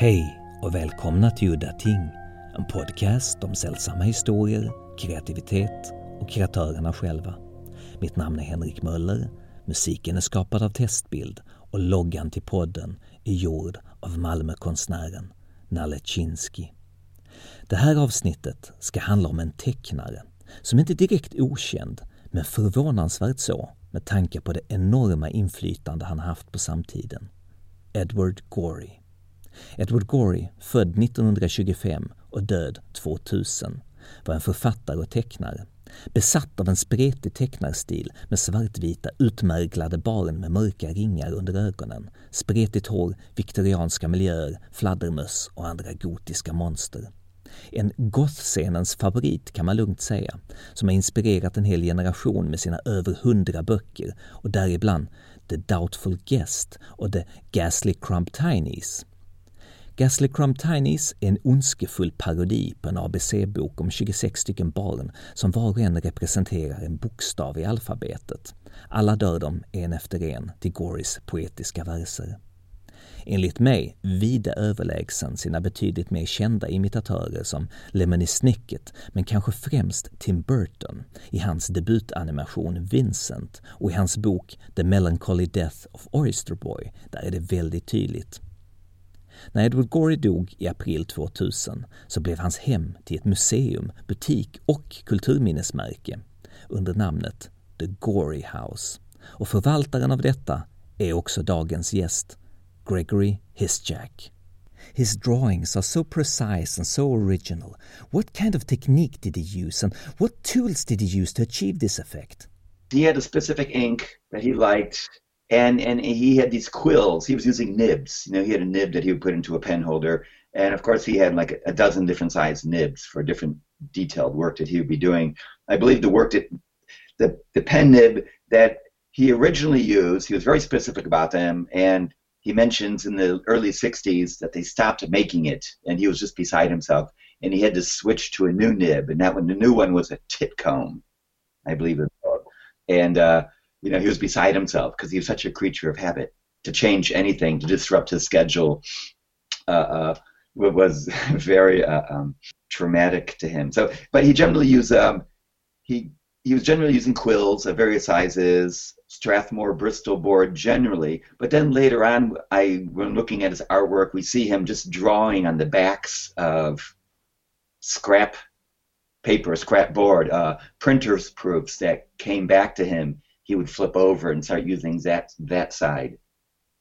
Hej och välkomna till Udda Ting, en podcast om sällsamma historier, kreativitet och kreatörerna själva. Mitt namn är Henrik Möller, musiken är skapad av Testbild och loggan till podden är gjord av Malmökonstnären Nalle Chinsky. Det här avsnittet ska handla om en tecknare som inte är direkt okänd, men förvånansvärt så med tanke på det enorma inflytande han haft på samtiden. Edward Gorey. Edward Gorey, född 1925 och död 2000, var en författare och tecknare. Besatt av en spretig tecknarstil med svartvita utmärglade barn med mörka ringar under ögonen, spretigt hår, viktorianska miljöer, fladdermöss och andra gotiska monster. En gothscenens favorit kan man lugnt säga, som har inspirerat en hel generation med sina över hundra böcker och däribland The Doubtful Guest och The Ghastly Crump Tinies. Gasly Crumb Tinies är en ondskefull parodi på en ABC-bok om 26 stycken barn som var och en representerar en bokstav i alfabetet. Alla dör de en efter en till Gorys poetiska verser. Enligt mig vida överlägsen sina betydligt mer kända imitatörer som Lemony Snicket, men kanske främst Tim Burton i hans debutanimation Vincent och i hans bok The Melancholy Death of Oyster Boy, där är det väldigt tydligt. När Edward Gorey dog i april 2000 så blev hans hem till ett museum, butik och kulturminnesmärke under namnet The Gorey House. Och förvaltaren av detta är också dagens gäst, Gregory Hisjack. His drawings are so precise and so original. What kind of technique did he use and what tools did he use to achieve this effect? He had a specific ink that he liked and and he had these quills. He was using nibs. You know, he had a nib that he would put into a pen holder, and of course he had like a dozen different sized nibs for different detailed work that he would be doing. I believe the work that the the pen nib that he originally used, he was very specific about them, and he mentions in the early 60s that they stopped making it, and he was just beside himself, and he had to switch to a new nib, and that one, the new one was a Titcomb, I believe it was, and uh, you know, he was beside himself because he was such a creature of habit. To change anything, to disrupt his schedule, uh, uh, was very uh, um, traumatic to him. So, but he generally used um, he he was generally using quills of various sizes, Strathmore Bristol board generally. But then later on, I when looking at his artwork, we see him just drawing on the backs of scrap paper, scrap board, uh, printers proofs that came back to him he would flip over and start using that that side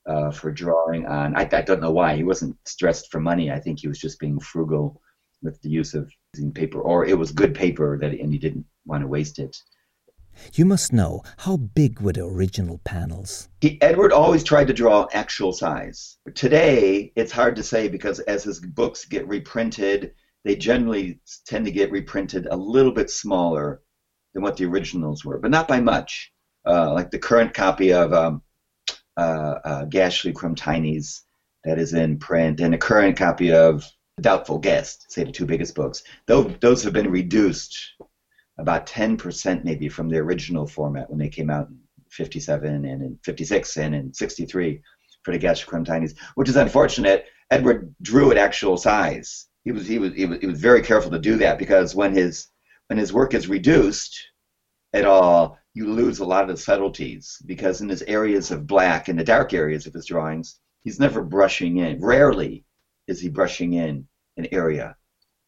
uh, for drawing on. I, I don't know why he wasn't stressed for money. I think he was just being frugal with the use of using paper, or it was good paper that and he didn't want to waste it. You must know how big were the original panels. He, Edward always tried to draw actual size. Today, it's hard to say because as his books get reprinted, they generally tend to get reprinted a little bit smaller than what the originals were, but not by much uh, like the current copy of um, uh, uh, Tinies that is in print, and a current copy of Doubtful Guest, say the two biggest books. Those, those have been reduced about 10% maybe from the original format when they came out in 57 and in 56 and in 63 for the Ghastly Crumb Tinies, which is unfortunate. Edward drew at actual size. He was, he was he was he was very careful to do that because when his when his work is reduced at all, you lose a lot of the subtleties because in his areas of black, in the dark areas of his drawings, he's never brushing in. Rarely is he brushing in an area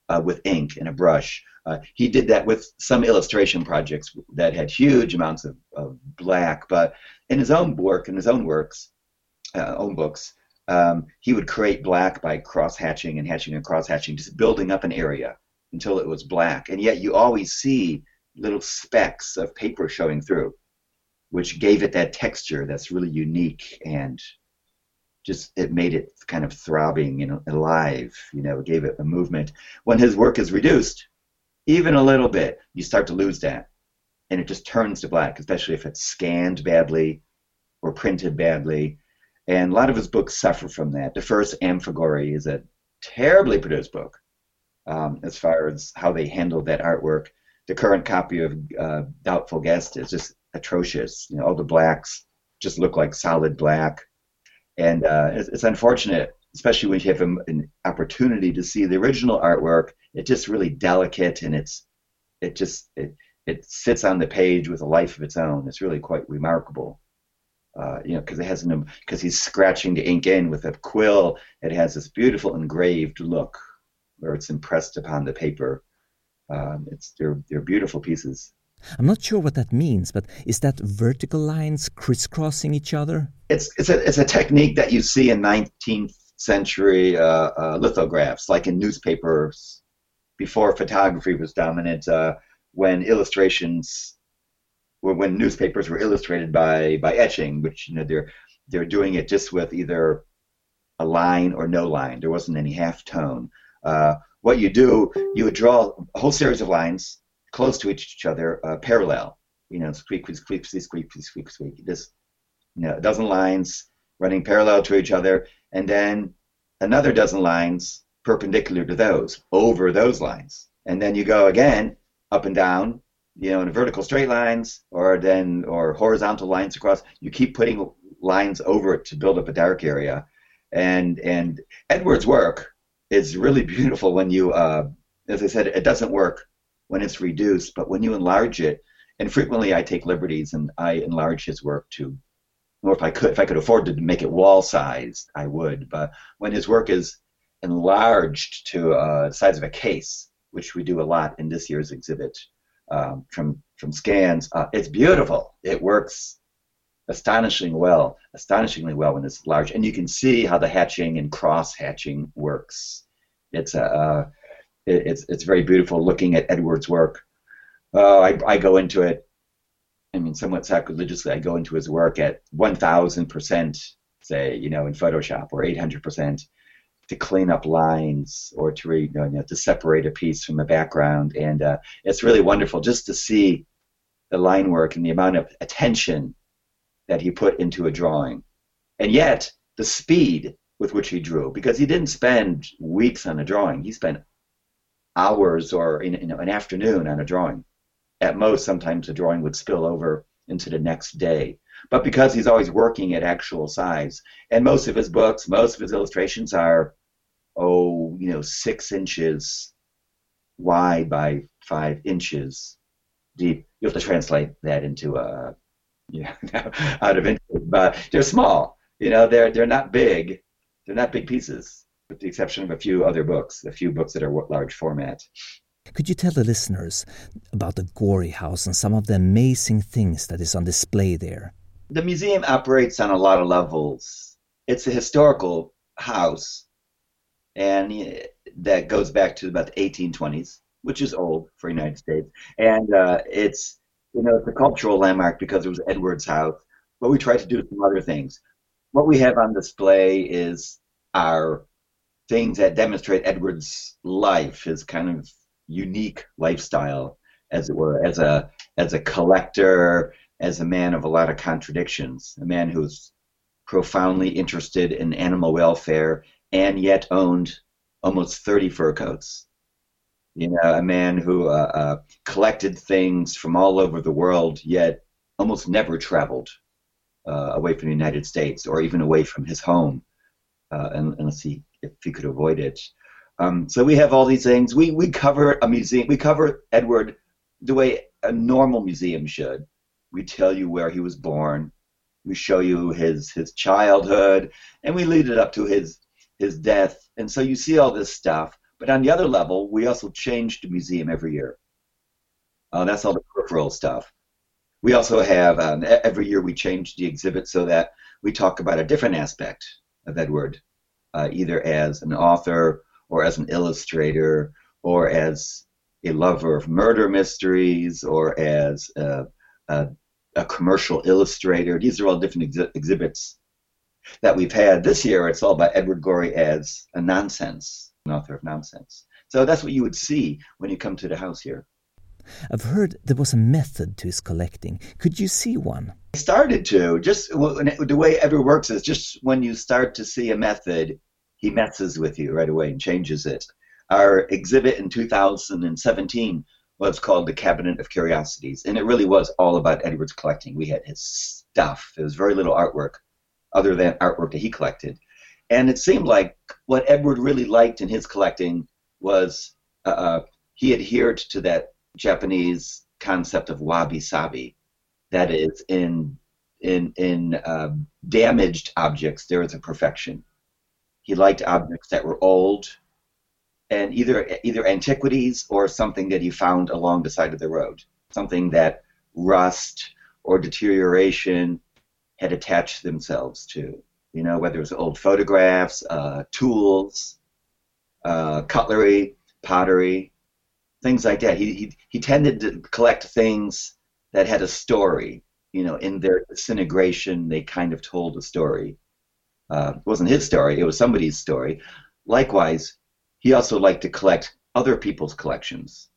uh, with ink and a brush. Uh, he did that with some illustration projects that had huge amounts of, of black, but in his own work, in his own works, uh, own books, um, he would create black by cross hatching and hatching and cross hatching, just building up an area until it was black. And yet you always see little specks of paper showing through, which gave it that texture that's really unique and just it made it kind of throbbing and alive you know it gave it a movement. When his work is reduced even a little bit you start to lose that. And it just turns to black especially if it's scanned badly or printed badly. And a lot of his books suffer from that. The first Amphigorey is a terribly produced book um, as far as how they handled that artwork the current copy of uh, Doubtful Guest is just atrocious. You know, all the blacks just look like solid black, and uh, it's, it's, unfortunate especially when you have an opportunity to see the original artwork. It's just really delicate, and it's it just it, it sits on the page with a life of its own. It's really quite remarkable. Uh, you know, because it has because he's scratching the ink in with a quill. It has this beautiful engraved look where it's impressed upon the paper. Um, it's they're they're beautiful pieces. I'm not sure what that means, but is that vertical lines crisscrossing each other? It's it's a it's a technique that you see in 19th century uh, uh, lithographs, like in newspapers before photography was dominant. Uh, when illustrations, when newspapers were illustrated by by etching, which you know they're they're doing it just with either a line or no line. There wasn't any half tone. What you do, you would draw a whole series of lines close to each other, uh, parallel. You know, squeak, squeak, squeak, squeak, squeak, squeak. Just you know, a dozen lines running parallel to each other, and then another dozen lines perpendicular to those, over those lines. And then you go again up and down, you know, in vertical straight lines or then or horizontal lines across. You keep putting lines over it to build up a dark area. And and Edward's work is really beautiful when you uh, as I said, it doesn't work when it's reduced, but when you enlarge it, and frequently I take liberties and I enlarge his work to or if I could if I could afford to make it wall sized, I would. But when his work is enlarged to uh, the size of a case, which we do a lot in this year's exhibit um, from from scans. Uh, it's beautiful. It works astonishingly well, astonishingly well when it's large, and you can see how the hatching and cross hatching works. It's a uh, it, it's it's very beautiful looking at Edward's work. Uh, I I go into it. I mean, somewhat sacrilegiously, I go into his work at 1,000 percent, say, you know, in Photoshop, or 800 percent to clean up lines or to know, you know, to separate a piece from the background, and uh, it's really wonderful just to see the line work and the amount of attention that he put into a drawing, and yet the speed with which he drew, because he didn't spend weeks on a drawing, he spent hours or an afternoon on a drawing. At most, sometimes a drawing would spill over into the next day. But because he's always working at actual size, and most of his books, most of his illustrations are oh, you know, six inches wide by five inches deep. You have to translate that into a, you know, out of interest. but they're small. You know, they're they're not big. They're not big pieces, with the exception of a few other books, a few books that are large format. Could you tell the listeners about the Gorey House and some of the amazing things that is on display there? The museum operates on a lot of levels. It's a historical house and that goes back to about the 1820s, which is old for the United States. And uh, it's you know it's a cultural landmark because it was Edward's house. But we tried to do some other things. What we have on display is our things that demonstrate Edward's life, his kind of unique lifestyle, as it were, as a as a collector, as a man of a lot of contradictions, a man who's profoundly interested in animal welfare and yet owned almost 30 fur coats. You know, a man who uh, uh, collected things from all over the world, yet almost never traveled uh, away from the United States or even away from his home, uh, unless he if he could avoid it. Um, so we have all these things. We we cover a museum. We cover Edward the way a normal museum should. We tell you where he was born. We show you his his childhood, and we lead it up to his his death. And so you see all this stuff. But on the other level, we also change the museum every year. Uh, that's all the peripheral stuff. We also have, um, every year we change the exhibit so that we talk about a different aspect of Edward, uh, either as an author or as an illustrator or as a lover of murder mysteries or as a, a, a commercial illustrator. These are all different ex- exhibits that we've had. This year, it's all about Edward Gorey as a nonsense, an author of nonsense. So that's what you would see when you come to the house here. I've heard there was a method to his collecting. Could you see one? I started to. Just the way Edward works is just when you start to see a method, he messes with you right away and changes it. Our exhibit in 2017 was called the Cabinet of Curiosities, and it really was all about Edward's collecting. We had his stuff. There was very little artwork other than artwork that he collected. And it seemed like what Edward really liked in his collecting was uh, uh he adhered to that Japanese concept of wabi sabi. That is, in in in uh, damaged objects, there is a perfection. He liked objects that were old, and either either antiquities or something that he found along the side of the road, something that rust or deterioration had attached themselves to. You know, whether it was old photographs, uh, tools, uh, cutlery, pottery, things like that. He, he he tended to collect things that had a story. You know, in their disintegration, they kind of told a story. Uh, it wasn't his story; it was somebody's story. Likewise, he also liked to collect other people's collections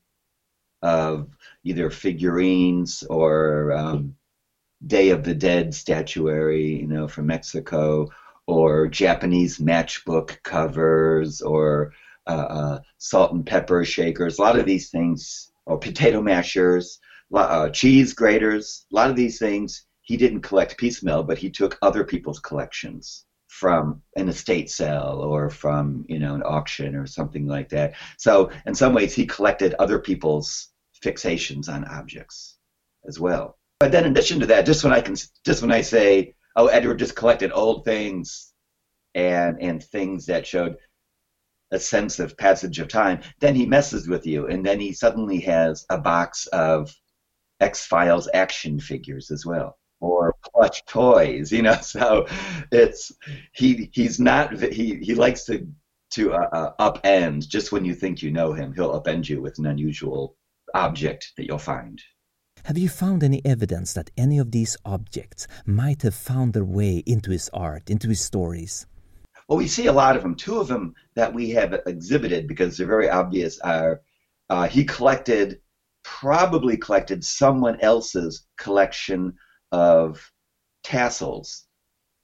of either figurines or um, Day of the Dead statuary, you know, from Mexico, or Japanese matchbook covers, or uh, uh, salt and pepper shakers. A lot of these things, or potato mashers, uh, cheese graters. A lot of these things he didn't collect piecemeal, but he took other people's collections from an estate sale or from you know an auction or something like that. So in some ways, he collected other people's fixations on objects as well. But then, in addition to that, just when I can, just when I say, "Oh, Edward just collected old things," and and things that showed a sense of passage of time, then he messes with you, and then he suddenly has a box of X Files action figures as well or plush toys, you know. So it's he he's not he he likes to to uh, uh, upend just when you think you know him. He'll upend you with an unusual object that you'll find. Have you found any evidence that any of these objects might have found their way into his art, into his stories? Well, we see a lot of them. Two of them that we have exhibited because they're very obvious are uh, he collected, probably collected someone else's collection of tassels,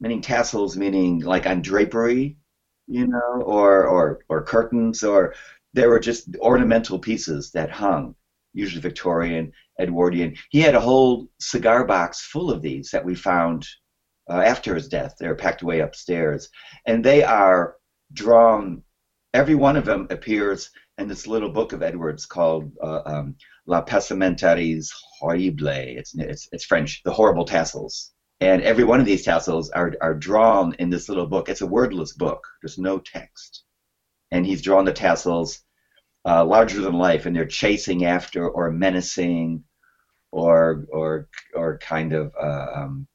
meaning tassels, meaning like on drapery, you know, or or or curtains, or there were just ornamental pieces that hung, usually Victorian, Edwardian. He had a whole cigar box full of these that we found uh, after his death. They're packed away upstairs, and they are drawn. Every one of them appears in this little book of Edwards called uh, um, La Passementeries Horribles. It's, it's, it's French, the horrible tassels. And every one of these tassels are, are drawn in this little book. It's a wordless book, there's no text. And he's drawn the tassels uh, larger than life, and they're chasing after or menacing or, or, or kind of uh, um,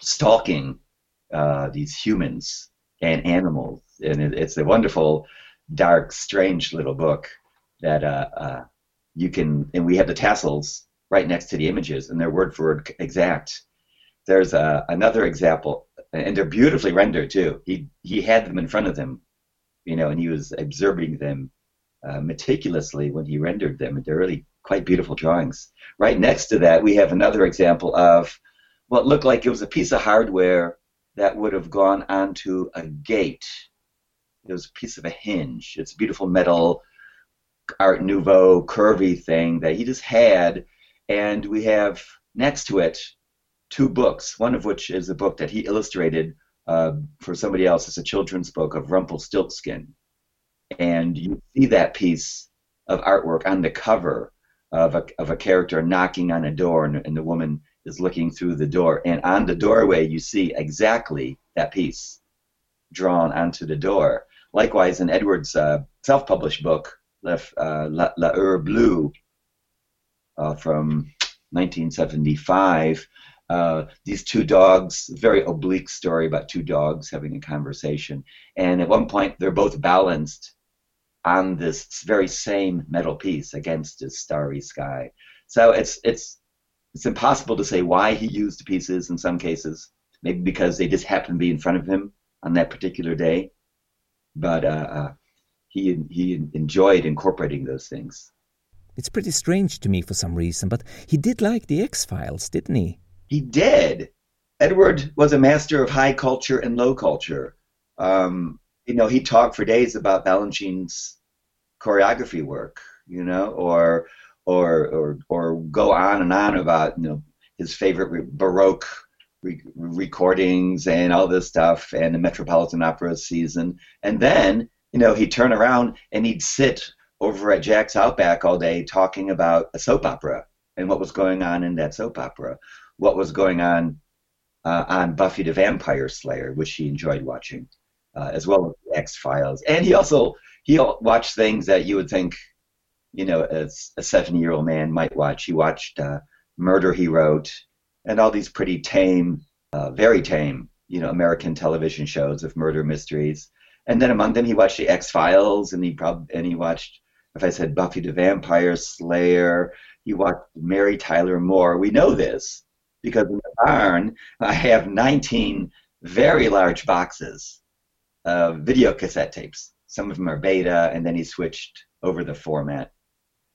stalking uh, these humans and animals. And it, it's a wonderful, dark, strange little book that uh, uh, you can, and we have the tassels right next to the images, and they're word for word exact. There's a, another example, and they're beautifully rendered too. He he had them in front of him, you know, and he was observing them uh, meticulously when he rendered them. They're really quite beautiful drawings. Right next to that, we have another example of what looked like it was a piece of hardware that would have gone onto a gate. It was a piece of a hinge. It's a beautiful metal Art Nouveau curvy thing that he just had, and we have next to it two books. One of which is a book that he illustrated uh, for somebody else. It's a children's book of Rumpelstiltskin, and you see that piece of artwork on the cover of a of a character knocking on a door, and, and the woman is looking through the door, and on the doorway you see exactly that piece drawn onto the door. Likewise, in Edward's uh, self-published book, La, uh, La, La Heure Bleue uh, from 1975. Uh, these two dogs, very oblique story about two dogs having a conversation. And at one point, they're both balanced on this very same metal piece against a starry sky. So it's it's it's impossible to say why he used the pieces in some cases. Maybe because they just happened to be in front of him on that particular day. But uh, uh he he enjoyed incorporating those things. It's pretty strange to me for some reason, but he did like the X Files, didn't he? He did. Edward was a master of high culture and low culture. Um, you know, he talked for days about Balanchine's choreography work, you know, or or or or go on and on about you know his favorite Baroque re- recordings and all this stuff and the Metropolitan Opera season. And then, you know, he'd turn around and he'd sit over at Jack's Outback all day talking about a soap opera and what was going on in that soap opera, what was going on uh, on Buffy the Vampire Slayer, which he enjoyed watching, uh, as well as X Files. And he also he watched things that you would think, you know, as a seven-year-old man might watch. He watched uh, Murder He Wrote and all these pretty tame, uh, very tame, you know, American television shows of murder mysteries. And then among them, he watched the X Files, and he probably and he watched, if I said Buffy the Vampire Slayer, he watched Mary Tyler Moore. We know this because in the barn I have 19 very large boxes of video cassette tapes. Some of them are beta, and then he switched over the format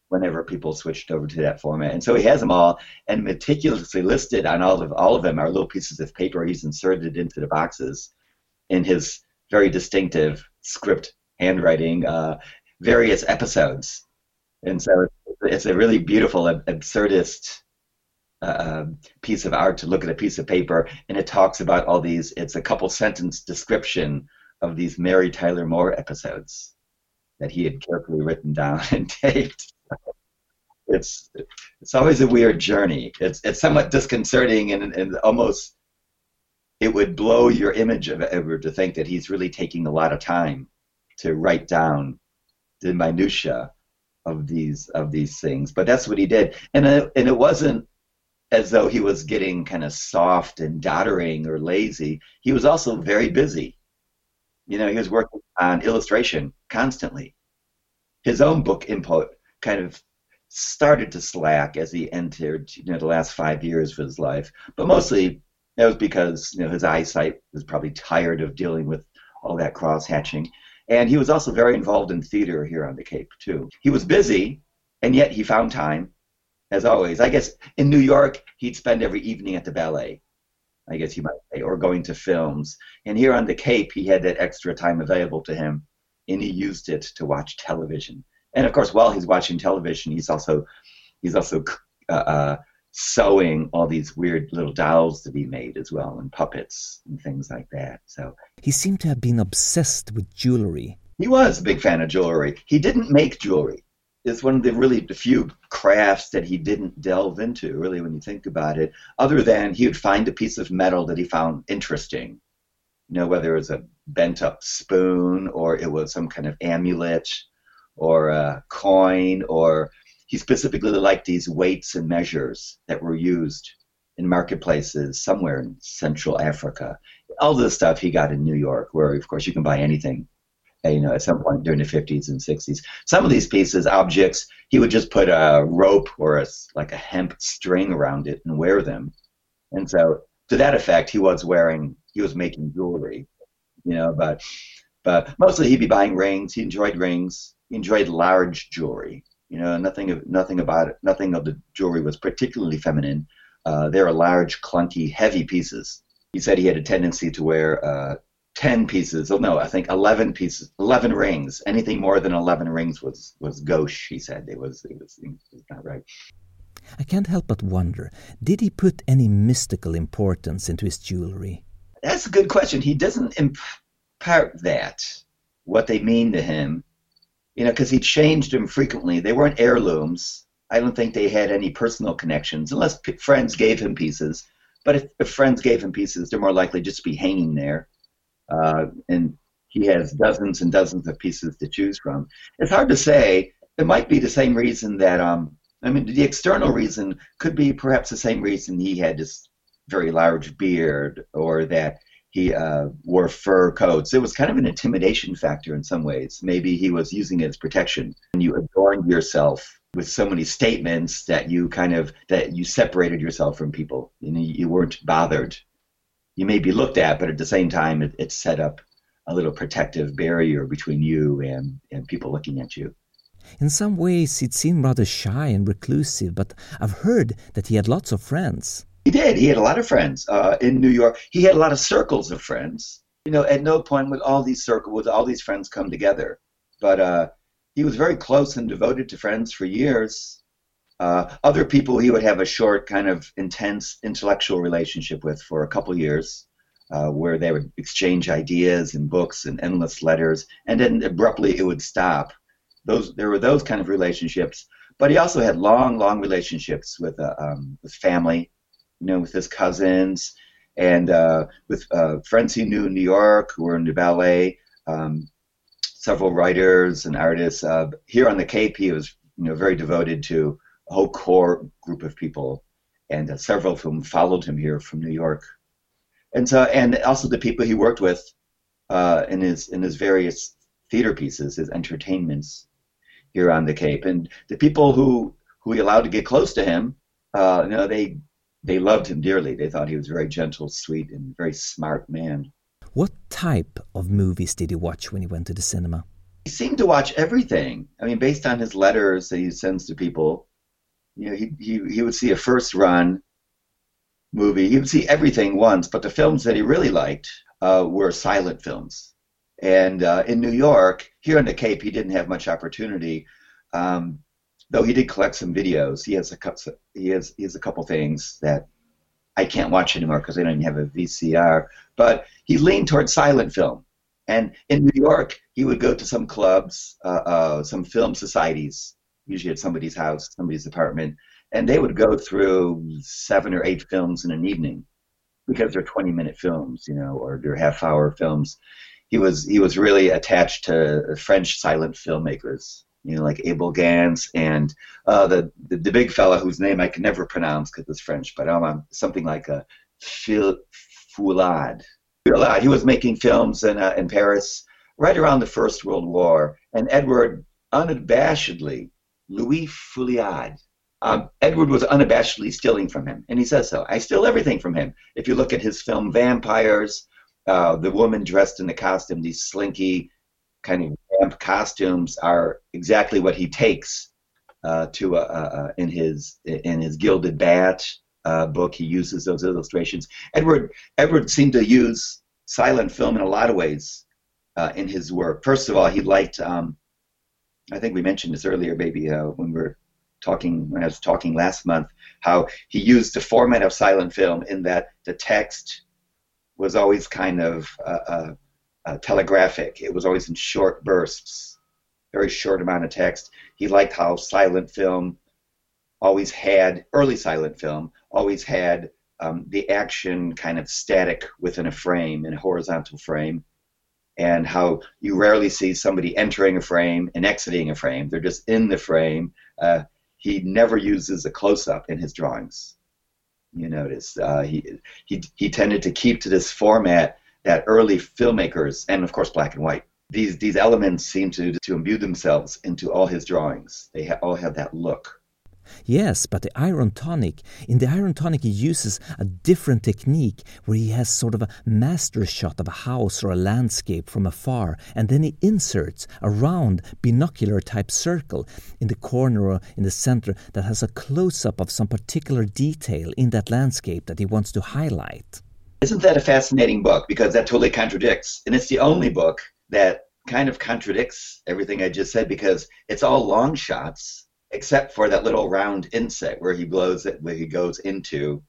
whenever people switched over to that format. And so he has them all and meticulously listed on all of all of them are little pieces of paper he's inserted into the boxes in his very distinctive script handwriting, uh, various episodes. And so it's a really beautiful, absurdist uh, piece of art to look at a piece of paper, and it talks about all these. It's a couple sentence description of these Mary Tyler Moore episodes that he had carefully written down and taped. It's it's always a weird journey. It's it's somewhat disconcerting and, and almost it would blow your image of ever to think that he's really taking a lot of time to write down the minutia of these of these things. But that's what he did, and it, and it wasn't as though he was getting kind of soft and doddering or lazy. He was also very busy. You know, he was working on illustration constantly. His own book input kind of started to slack as he entered, you know, the last five years of his life. But mostly that was because, you know, his eyesight was probably tired of dealing with all that cross hatching. And he was also very involved in theater here on the Cape, too. He was busy, and yet he found time as always. I guess in New York, he'd spend every evening at the ballet, I guess you might say, or going to films. And here on the Cape, he had that extra time available to him, and he used it to watch television. And of course, while he's watching television, he's also he's also uh, uh, sewing all these weird little dolls to be made as well, and puppets and things like that. So he seemed to have been obsessed with jewelry. He was a big fan of jewelry. He didn't make jewelry is one of the really few crafts that he didn't delve into, really, when you think about it, other than he would find a piece of metal that he found interesting. You know, whether it was a bent up spoon or it was some kind of amulet or a coin, or he specifically liked these weights and measures that were used in marketplaces somewhere in Central Africa. All this stuff he got in New York, where, of course, you can buy anything you know, at some point during the 50s and 60s. Some of these pieces, objects, he would just put a rope or a, like a hemp string around it and wear them. And so, to that effect, he was wearing, he was making jewelry, you know, but, but mostly he'd be buying rings. He enjoyed rings. He enjoyed large jewelry. You know, nothing of nothing about it. Nothing of the jewelry was particularly feminine. Uh, they are large, clunky, heavy pieces. He said he had a tendency to wear uh, 10 pieces. Oh, no, I think 11 pieces, 11 rings. Anything more than 11 rings was, was gauche, he said. It was, it was, it was not right. I can't help but wonder did he put any mystical importance into his jewelry? That's a good question. He doesn't impart that, what they mean to him, you know, because he changed them frequently. They weren't heirlooms. I don't think they had any personal connections, unless p- friends gave him pieces. But if, if friends gave him pieces, they're more likely just to be hanging there uh, and he has dozens and dozens of pieces to choose from. It's hard to say. It might be the same reason that um, I mean, the external reason could be perhaps the same reason he had this very large beard, or that he uh, wore fur coats. It was kind of an intimidation factor in some ways. Maybe he was using it as protection. And you adorned yourself with so many statements that you kind of that you separated yourself from people. You know, you weren't bothered you may be looked at, but at the same time, it, it set up a little protective barrier between you and, and people looking at you. In some ways, it seemed rather shy and reclusive, but I've heard that he had lots of friends. He did. He had a lot of friends uh, in New York. He had a lot of circles of friends. You know, at no point would all these circles, would all these friends come together. But uh, he was very close and devoted to friends for years. Uh, other people he would have a short, kind of intense intellectual relationship with for a couple years, uh, where they would exchange ideas and books and endless letters, and then abruptly it would stop. Those there were those kind of relationships, but he also had long, long relationships with uh, um, with family, you know, with his cousins and uh, with uh, friends he knew in New York who were in the ballet. Um, several writers and artists. Uh, here on the Cape, he was you know very devoted to whole core group of people, and uh, several of whom followed him here from New York, and so and also the people he worked with uh, in his in his various theater pieces, his entertainments here on the Cape, and the people who who he allowed to get close to him, uh, you know, they they loved him dearly. They thought he was a very gentle, sweet, and very smart man. What type of movies did he watch when he went to the cinema? He seemed to watch everything. I mean, based on his letters that he sends to people, you know, he, he, he would see a first run movie. He would see everything once, but the films that he really liked uh, were silent films. And uh, in New York, here in the Cape, he didn't have much opportunity. Um, though he did collect some videos. He has a couple. He has he has a couple things that I can't watch anymore because I don't even have a VCR. But he leaned towards silent film. And in New York, he would go to some clubs, uh, uh, some film societies, usually at somebody's house, somebody's apartment, and they would go through seven or eight films in an evening because they're 20 minute films, you know, or they're half hour films. He was he was really attached to French silent filmmakers, you know, like Abel Gance and uh, the, the, the big fella whose name I can never pronounce because it's French, but um, something like a Phil Foulade. He was making films in uh, in Paris right around the First World War, and Edward unabashedly Louis Feuillade. Um, Edward was unabashedly stealing from him, and he says so. I steal everything from him. If you look at his film Vampires, uh, the woman dressed in the costume, these slinky kind of vamp costumes, are exactly what he takes uh, to uh, uh, in his in his Gilded Bat uh, book. He uses those illustrations. Edward Edward seemed to use silent film in a lot of ways uh, in his work. First of all, he liked. Um, I think we mentioned this earlier, maybe uh, when we were talking when I was talking last month, how he used the format of silent film in that the text was always kind of uh, uh, uh, telegraphic. It was always in short bursts, very short amount of text. He liked how silent film always had early silent film always had um, the action kind of static within a frame in a horizontal frame and how you rarely see somebody entering a frame and exiting a frame. They're just in the frame. Uh, he never uses a close-up in his drawings. You notice uh, he, he, he tended to keep to this format that early filmmakers and of course black and white these, these elements seem to, to imbue themselves into all his drawings. They ha- all have that look Yes, but the iron tonic, in the iron tonic, he uses a different technique where he has sort of a master shot of a house or a landscape from afar, and then he inserts a round binocular type circle in the corner or in the center that has a close up of some particular detail in that landscape that he wants to highlight. Isn't that a fascinating book? Because that totally contradicts, and it's the only book that kind of contradicts everything I just said because it's all long shots except for that little round inset where he blows it, where he goes into,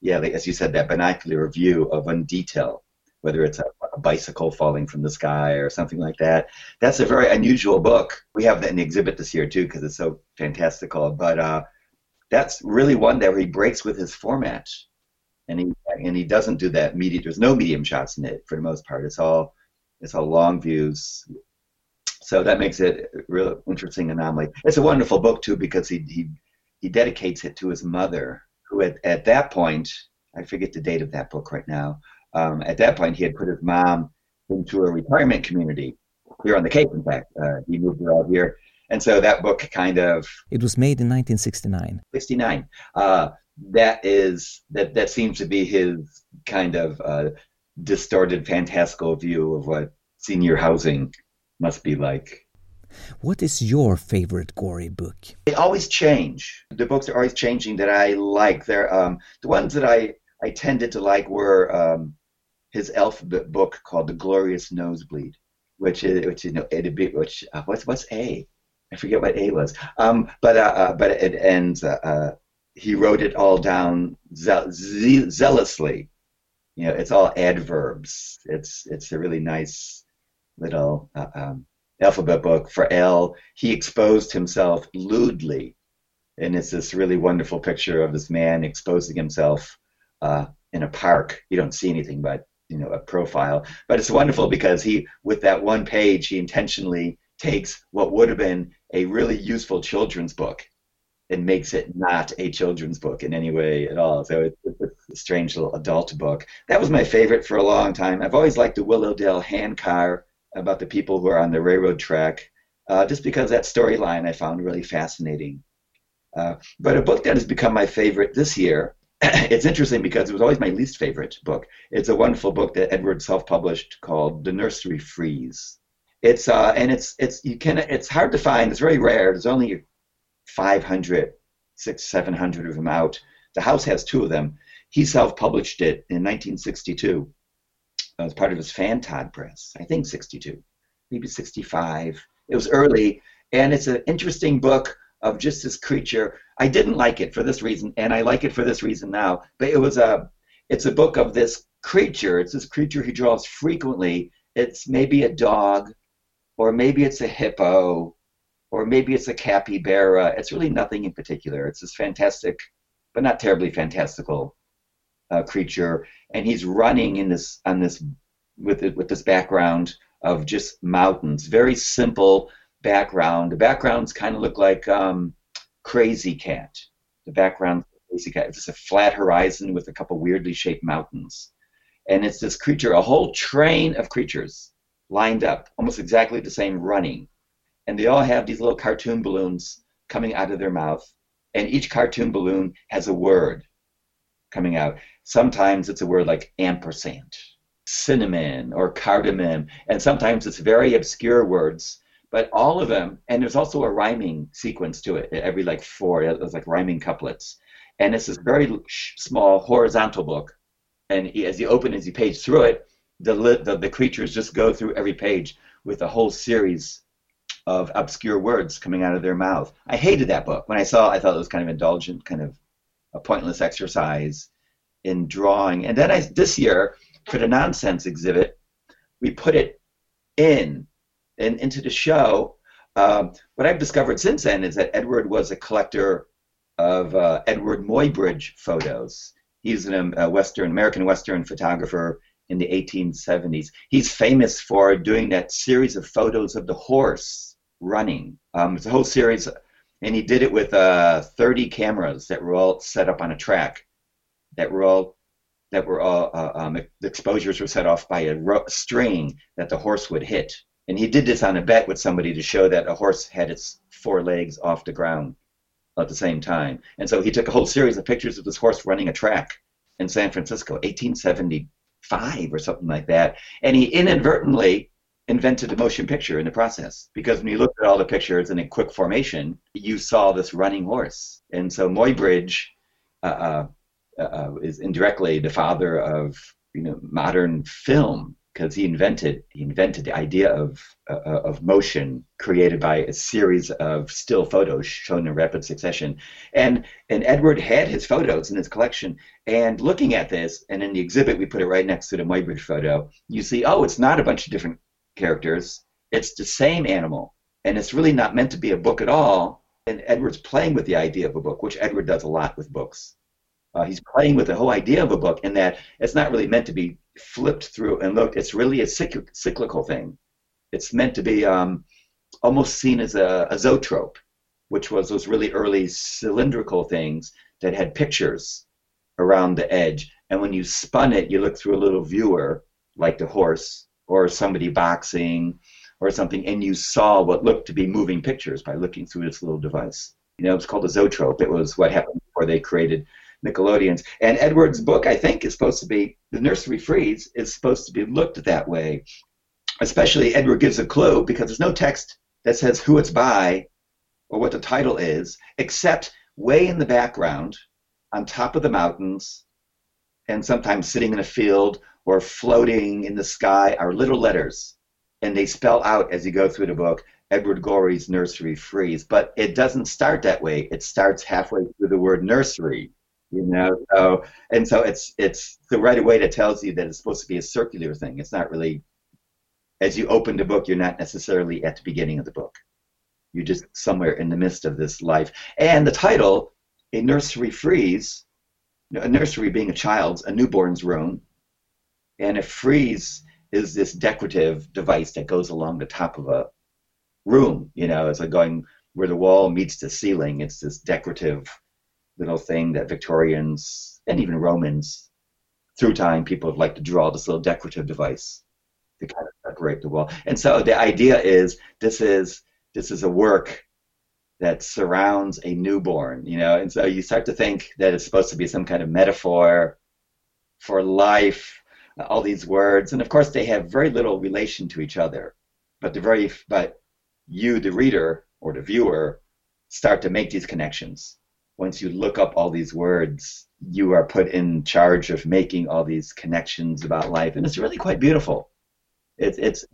yeah, as you said, that binocular view of one detail, whether it's a, a, bicycle falling from the sky or something like that. That's a very unusual book. We have that in the exhibit this year too because it's so fantastical. But uh, that's really one that he breaks with his format, and he and he doesn't do that medium. There's no medium shots in it for the most part. It's all it's all long views so that makes it a real interesting anomaly. It's a wonderful book too because he he he dedicates it to his mother, who at, at that point I forget the date of that book right now. Um, at that point, he had put his mom into a retirement community here on the Cape. In fact, uh, he moved her out here, and so that book kind of it was made in 1969. 69. Uh, that is that that seems to be his kind of uh, distorted, fantastical view of what senior housing must be like. What is your favorite Gorey book? They always change. The books are always changing that I like. They're um, the ones that I, I tended to like were um, his alphabet book called The Glorious Nosebleed, which is which you know it which uh, what's what's A? I forget what A was. Um, but uh, uh, but it ends. Uh, uh, he wrote it all down ze- ze- zealously. You know, it's all adverbs. It's it's a really nice little uh, um, alphabet book for L. He exposed himself lewdly, and it's this really wonderful picture of this man exposing himself uh, in a park. You don't see anything but you know a profile, but it's wonderful because he, with that one page, he intentionally takes what would have been a really useful children's book and makes it not a children's book in any way at all. So it's, it's a strange little adult book. That was my favorite for a long time. I've always liked the Willowdale handcar about the people who are on the railroad track, uh, just because that storyline I found really fascinating. Uh, but a book that has become my favorite this year, it's interesting because it was always my least favorite book. It's a wonderful book that Edward self-published called The Nursery Frieze. It's uh, and it's it's you can it's hard to find. It's very rare. There's only 500, six, 700 of them out. The house has two of them. He self-published it in 1962 Uh, as part of his Fantod press. I think 62, maybe 65. It was early, and it's an interesting book of just this creature. I didn't like it for this reason, and I like it for this reason now. But it was a, it's a book of this creature. It's this creature he draws frequently. It's maybe a dog, or maybe it's a hippo, or maybe it's a capybara. It's really nothing in particular. It's this fantastic, but not terribly fantastical uh, creature, and he's running in this on this with it, with this background of just mountains. Very simple background. The backgrounds kind of look like um, Krazy Kat. The background Krazy Kat. It's just a flat horizon with a couple weirdly shaped mountains, and it's this creature, a whole train of creatures lined up, almost exactly the same, running, and they all have these little cartoon balloons coming out of their mouth, and each cartoon balloon has a word coming out. Sometimes it's a word like ampersand, cinnamon, or cardamom, and sometimes it's very obscure words. But all of them, and there's also a rhyming sequence to it. Every like four, there's like rhyming couplets, and it's this very small horizontal book. And as you open, as you page through it, the, the the creatures just go through every page with a whole series of obscure words coming out of their mouth. I hated that book. When I saw it, I thought it was kind of indulgent, kind of a pointless exercise in drawing. And then I, this year, for the nonsense exhibit, we put it in and into the show. Um, what I've discovered since then is that Edward was a collector of uh, Eadweard Muybridge photos. He's an, a Western American Western photographer in the 1870s. He's famous for doing that series of photos of the horse running. Um, it's a whole series, and he did it with uh, 30 cameras that were all set up on a track that were all that were all uh, um, the exposures were set off by a ro- string that the horse would hit. And he did this on a bet with somebody to show that a horse had its four legs off the ground at the same time. And so he took a whole series of pictures of this horse running a track in San Francisco, 1875 or something like that. And he inadvertently invented a motion picture in the process because when you looked at all the pictures in a quick formation, you saw this running horse. And so Muybridge uh, uh, uh, is indirectly the father of you know modern film because he invented he invented the idea of uh, of motion created by a series of still photos shown in rapid succession. And and Edward had his photos in his collection. And looking at this and in the exhibit we put it right next to the Muybridge photo you see oh it's not a bunch of different characters. It's the same animal. And it's really not meant to be a book at all. And Edward's playing with the idea of a book which Edward does a lot with books uh, he's playing with the whole idea of a book in that it's not really meant to be flipped through and looked. It's really a cyclical thing. It's meant to be um, almost seen as a, a zoetrope, which was those really early cylindrical things that had pictures around the edge. And when you spun it, you look through a little viewer, like the horse or somebody boxing or something, and you saw what looked to be moving pictures by looking through this little device. You know, it was called a zoetrope. It was what happened before they created Nickelodeons. And Edward's book, I think, is supposed to be the Nursery Frieze is supposed to be looked at that way. Especially Edward gives a clue because there's no text that says who it's by or what the title is, except way in the background, on top of the mountains, and sometimes sitting in a field or floating in the sky are little letters. And they spell out as you go through the book Edward Gorey's Nursery frieze. but it doesn't start that way. It starts halfway through the word nursery, you know. So and so it's it's the right away that tells you that it's supposed to be a circular thing. It's not really. As you open the book, you're not necessarily at the beginning of the book. You're just somewhere in the midst of this life. And the title, a nursery frieze, a nursery being a child's, a newborn's room, and a frieze is this decorative device that goes along the top of a room. You know, it's like going where the wall meets the ceiling. It's this decorative little thing that Victorians and even Romans, through time, people have liked to draw this little decorative device to kind of separate the wall. And so the idea is this is this is a work that surrounds a newborn, you know, and so you start to think that it's supposed to be some kind of metaphor for life, all these words, and of course they have very little relation to each other, but the very but you, the reader or the viewer, start to make these connections. Once you look up all these words, you are put in charge of making all these connections about life, and it's really quite beautiful. It's it's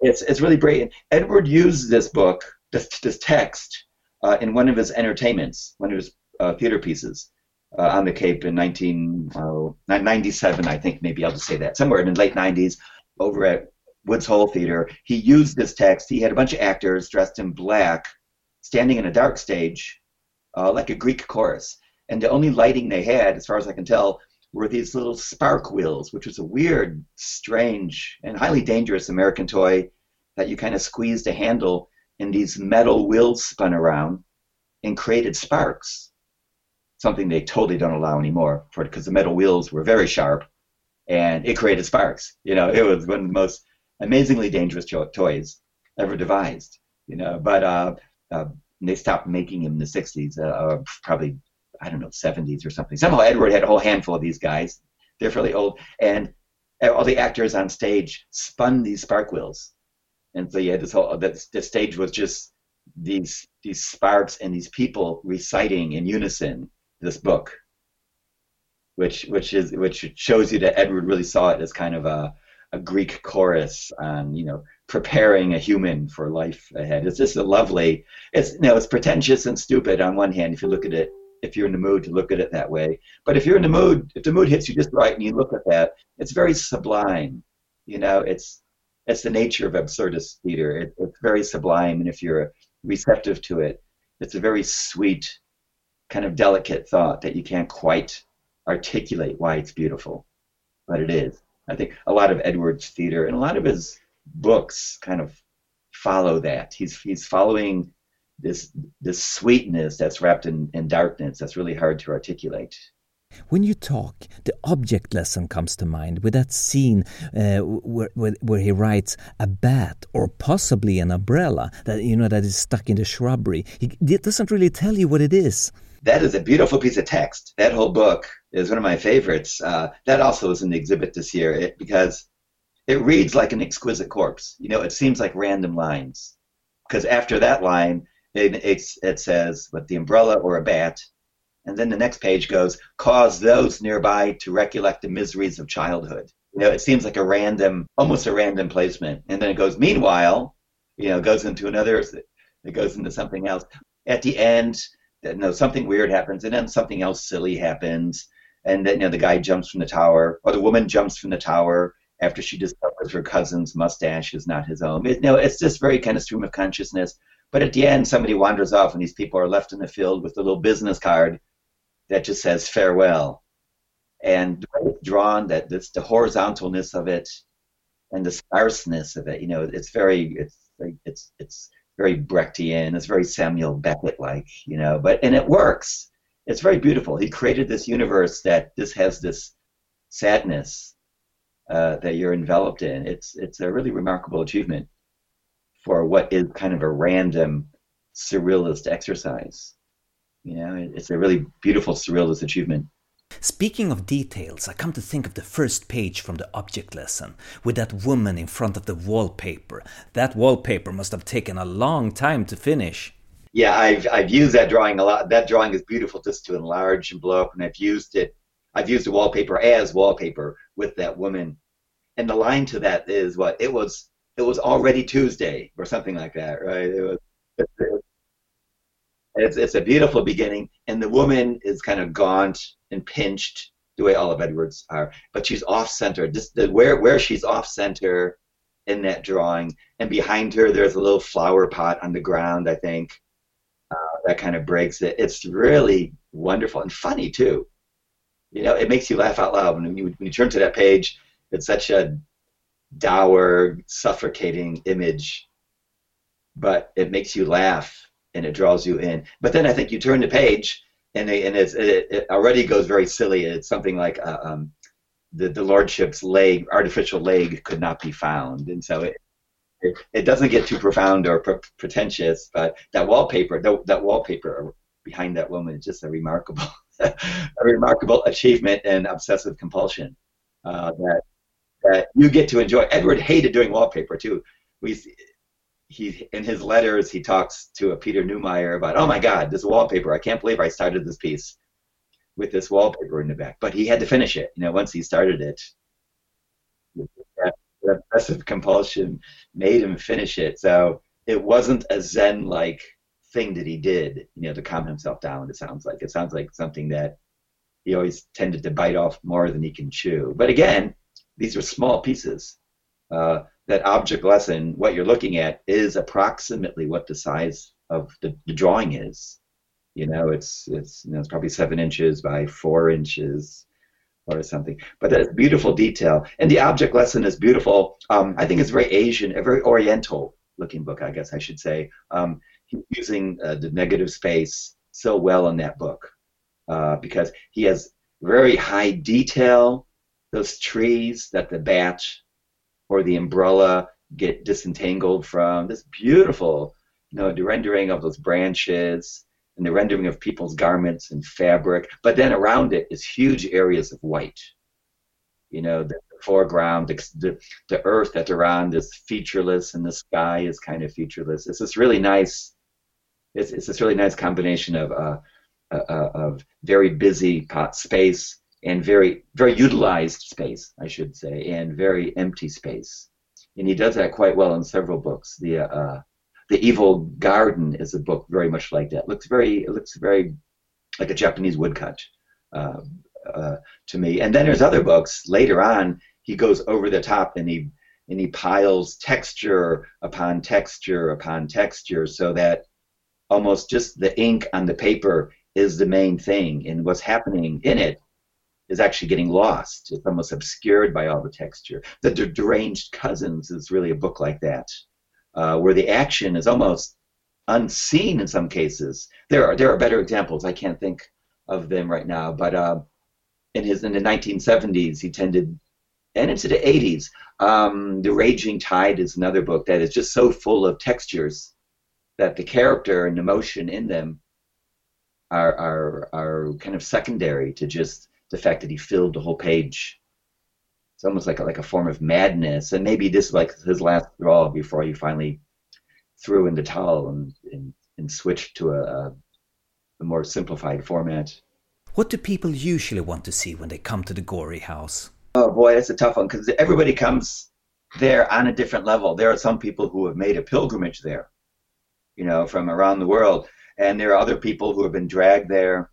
it's it's really brilliant. Edward used this book, this this text, uh, in one of his entertainments, one of his uh, theater pieces. Uh, on the Cape in 1997, I think maybe I'll just say that somewhere in the late 90s, over at Woods Hole Theater. He used this text. He had a bunch of actors dressed in black, standing in a dark stage, uh, like a Greek chorus. And the only lighting they had, as far as I can tell, were these little spark wheels, which was a weird, strange, and highly dangerous American toy that you kind of squeezed a handle, and these metal wheels spun around and created sparks. Something they totally don't allow anymore, because the metal wheels were very sharp, and it created sparks. You know, it was one of the most amazingly dangerous toys ever devised. You know, but uh, uh, they stopped making them in the '60s, uh, uh, probably I don't know '70s or something. Somehow Edward had a whole handful of these guys. They're fairly old, and all the actors on stage spun these spark wheels, and so yeah, this whole that the stage was just these these sparks and these people reciting in unison this book, which which is which shows you that Edward really saw it as kind of a a Greek chorus on you know preparing a human for life ahead. It's just a lovely. It's you know it's pretentious and stupid on one hand if you look at it if you're in the mood to look at it that way. But if you're in the mood, if the mood hits you just right and you look at that, it's very sublime. You know, it's it's the nature of absurdist theater. It, it's very sublime, and if you're receptive to it, it's a very sweet, kind of delicate thought that you can't quite articulate why it's beautiful, but it is. I think a lot of Edward's theater and a lot of his books kind of follow that. He's he's following this this sweetness that's wrapped in, in darkness that's really hard to articulate. When you talk, the object lesson comes to mind with that scene uh, where, where, where he writes a bat or possibly an umbrella that you know that is stuck in the shrubbery. He, it doesn't really tell you what it is. That is a beautiful piece of text. That whole book is one of my favorites. Uh, that also is in the exhibit this year it, because it reads like an exquisite corpse. You know, it seems like random lines. Because after that line, it, it says, with the umbrella or a bat, and then the next page goes, cause those nearby to recollect the miseries of childhood. You know, it seems like a random, almost a random placement. And then it goes, meanwhile, you know, goes into another, it goes into something else. At the end, you know, something weird happens, and then something else silly happens and then you know the guy jumps from the tower, or the woman jumps from the tower after she discovers her cousin's mustache is not his own. It, you know, it's just very kind of stream of consciousness. But at the end, somebody wanders off, and these people are left in the field with a little business card that just says farewell. And drawn, that it's the horizontalness of it, and the sparseness of it. You know, it's very, it's, it's, it's very Brechtian. It's very Samuel Beckett-like. You know, but and it works it's very beautiful. He created this universe that this has this sadness uh, that you're enveloped in. It's it's a really remarkable achievement for what is kind of a random surrealist exercise. You know, it's a really beautiful surrealist achievement. Speaking of details, I come to think of the first page from the object lesson, with that woman in front of the wallpaper. That wallpaper must have taken a long time to finish yeah, I've I've used that drawing a lot. That drawing is beautiful just to enlarge and blow up, and I've used it. I've used the wallpaper as wallpaper with that woman, and the line to that is what it was. It was already Tuesday or something like that, right? It was, it's, it's a beautiful beginning, and the woman is kind of gaunt and pinched the way all of Edwards are, but she's off center. Just the, where where she's off center in that drawing, and behind her there's a little flower pot on the ground. I think uh, that kind of breaks it. It's really wonderful and funny too. You know, it makes you laugh out loud when you when you turn to that page. It's such a dour, suffocating image, but it makes you laugh and it draws you in. But then I think you turn the page and, they, and it, it, already goes very silly. It's something like uh, um, the, the lordship's leg, artificial leg, could not be found, and so it, it, it doesn't get too profound or pre- pretentious. But that wallpaper, the, that wallpaper behind that woman is just a remarkable, a remarkable achievement and obsessive compulsion uh, that that you get to enjoy. Edward hated doing wallpaper too. We he in his letters he talks to a Peter Neumayer about, oh my God, this wallpaper! I can't believe I started this piece with this wallpaper in the back. But he had to finish it. You know, once he started it, that, that obsessive compulsion made him finish it. So it wasn't a Zen-like thing that he did, you know, to calm himself down. It sounds like it sounds like something that he always tended to bite off more than he can chew. But again, these are small pieces. Uh, that object lesson, what you're looking at, is approximately what the size of the, the drawing is. You know, it's it's you know, it's probably seven inches by four inches or something. But that's beautiful detail, and the object lesson is beautiful. Um, I think it's very Asian, a very Oriental looking book, I guess I should say. Um, using uh, the negative space so well in that book uh, because he has very high detail. Those trees that the bat or the umbrella get disentangled from. This beautiful, you know, the rendering of those branches and the rendering of people's garments and fabric. But then around it is huge areas of white. You know, the foreground, the, the, the earth that's around is featureless and the sky is kind of featureless. It's this really nice, it's, it's this really nice combination of, uh, uh, uh of very busy space and very very utilized space, I should say, and very empty space. And he does that quite well in several books. The uh, the Evil Garden is a book very much like that. It looks very it looks very like a Japanese woodcut uh, uh, to me. And then there's other books later on. He goes over the top and he and he piles texture upon texture upon texture so that almost just the ink on the paper is the main thing and what's happening in it is actually getting lost. It's almost obscured by all the texture. The Deranged Cousins is really a book like that, uh, where the action is almost unseen in some cases. There are there are better examples. I can't think of them right now, but uh, in his in the 1970s, he tended, and into the 80s, um, The Raging Tide is another book that is just so full of textures that the character and emotion in them are are are kind of secondary to just the fact that he filled the whole page. It's almost like a, like a form of madness, and maybe this is like his last draw before he finally threw in the towel and and, and switched to a, a more simplified format. What do people usually want to see when they come to the Gorey House? Oh boy, that's a tough one because everybody comes there on a different level. There are some people who have made a pilgrimage there, you know, from around the world, and there are other people who have been dragged there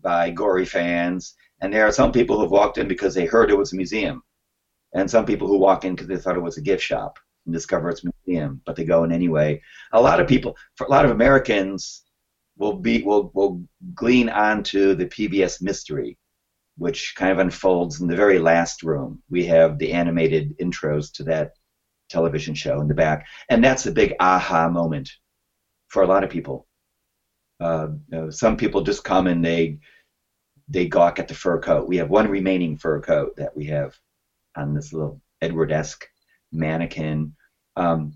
by Gorey fans and there are some people who have walked in because they heard it was a museum, and some people who walk in because they thought it was a gift shop and discover it's a museum, but they go in anyway. A lot of people, for a lot of Americans, will be will will glean onto the PBS mystery, which kind of unfolds in the very last room. We have the animated intros to that television show in the back, and that's a big aha moment for a lot of people. Uh, you know, some people just come and they they gawk at the fur coat. We have one remaining fur coat that we have on this little Edward-esque mannequin. Um,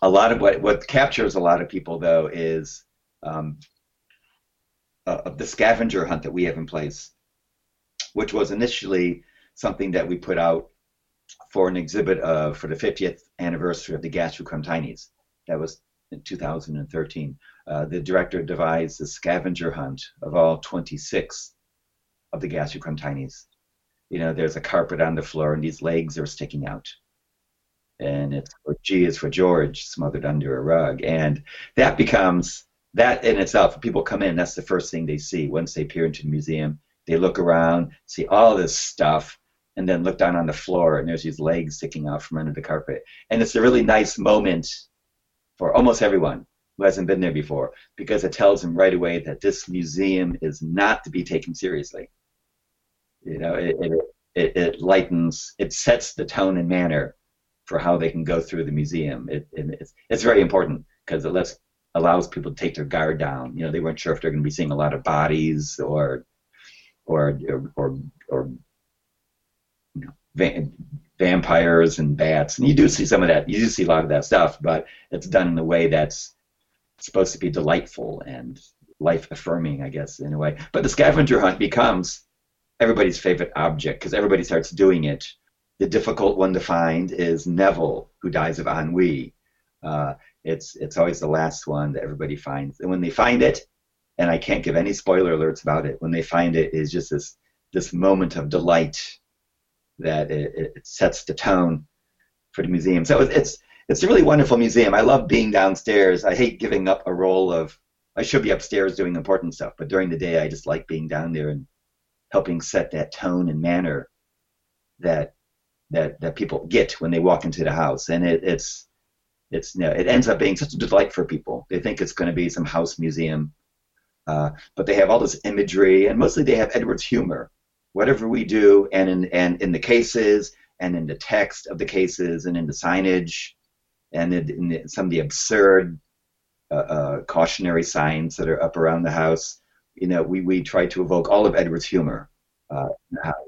a lot of what what captures a lot of people though is um, uh, the scavenger hunt that we have in place, which was initially something that we put out for an exhibit uh, for the 50th anniversary of the Gashlycrumb Tinies. That was in 2013. Uh, the director devised a scavenger hunt of all 26 of the Gashlycrumb You know, there's a carpet on the floor and these legs are sticking out. and it's G is for George, smothered under a rug, and that becomes that in itself. People come in, that's the first thing they see once they peer into the museum. They look around, see all this stuff, and then look down on the floor, and there's these legs sticking out from under the carpet, and it's a really nice moment for almost everyone who hasn't been there before because it tells them right away that this museum is not to be taken seriously. You know, it, it, it, it lightens, it sets the tone and manner for how they can go through the museum. It, it's, it's very important because it lets allows people to take their guard down. You know, they weren't sure if they're going to be seeing a lot of bodies or or or or, you know, vampires and bats. And you do see some of that. You do see a lot of that stuff, but it's done in a way that's supposed to be delightful and life affirming, I guess, in a way. But the scavenger hunt becomes everybody's favorite object because everybody starts doing it. The difficult one to find is Neville, who dies of ennui. Uh, it's it's always the last one that everybody finds, and when they find it, and I can't give any spoiler alerts about it. When they find it, is just this this moment of delight that it, it sets the tone for the museum. So it's it's a really wonderful museum. I love being downstairs. I hate giving up a role of I should be upstairs doing important stuff, but during the day I just like being down there and helping set that tone and manner that that that people get when they walk into the house. And it, it's it's you know, it ends up being such a delight for people. They think it's going to be some house museum, uh, but they have all this imagery, and mostly they have Edward's humor. Whatever we do, and in and in the cases, and in the text of the cases, and in the signage, and in, in some of the absurd uh, uh, cautionary signs that are up around the house. You know, we, we try to evoke all of Edward's humor. Uh,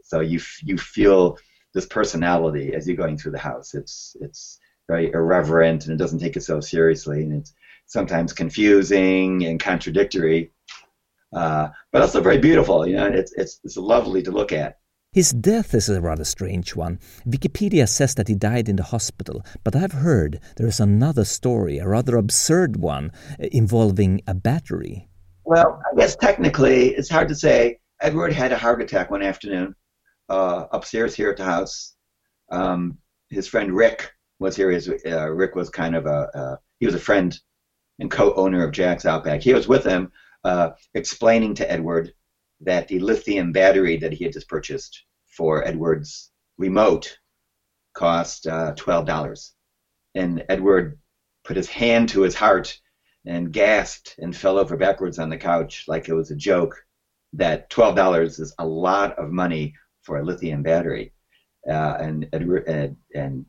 so you you feel this personality as you're going through the house. It's it's very irreverent and it doesn't take it so seriously, and it's sometimes confusing and contradictory, uh, but also very beautiful. You know, it's it's it's lovely to look at. His death is a rather strange one. Wikipedia says that he died in the hospital, but I've heard there is another story, a rather absurd one, involving a battery. Well, I guess technically it's hard to say. Edward had a heart attack one afternoon uh, upstairs here at the house. Um, his friend Rick was here. His, uh, Rick was kind of a uh, he was a friend and co-owner of Jack's Outback. He was with him, uh, explaining to Edward that the lithium battery that he had just purchased for Edward's remote cost uh, twelve dollars, and Edward put his hand to his heart and gasped and fell over backwards on the couch like it was a joke. That twelve dollars is a lot of money for a lithium battery, uh, and Edward and, and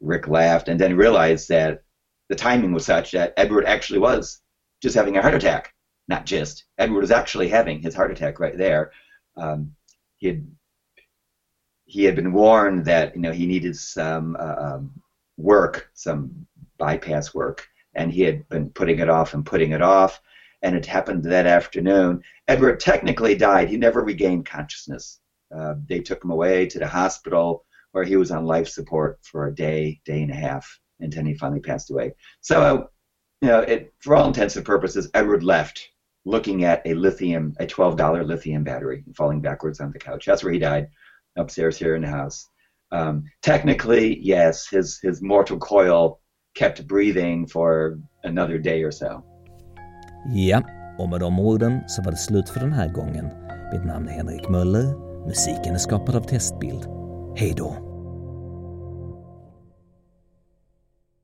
Rick laughed and then realized that the timing was such that Edward actually was just having a heart attack not just. Edward was actually having his heart attack right there. Um, he had he had been warned that you know he needed some uh, um, work, some bypass work, and he had been putting it off and putting it off. And it happened that afternoon. Edward technically died. He never regained consciousness. Uh, they took him away to the hospital where he was on life support for a day, day and a half, and then he finally passed away. So, you know, it, for all intents and purposes, Edward left looking at a lithium, a $12 lithium battery, and falling backwards on the couch. That's where he died, upstairs here in the house. Um, technically, yes, his, his mortal coil kept breathing for another day or so. Ja, och med de orden så var det slut för den här gången. Mitt namn är Henrik Möller. Musiken är skapad av Testbild. Hej då!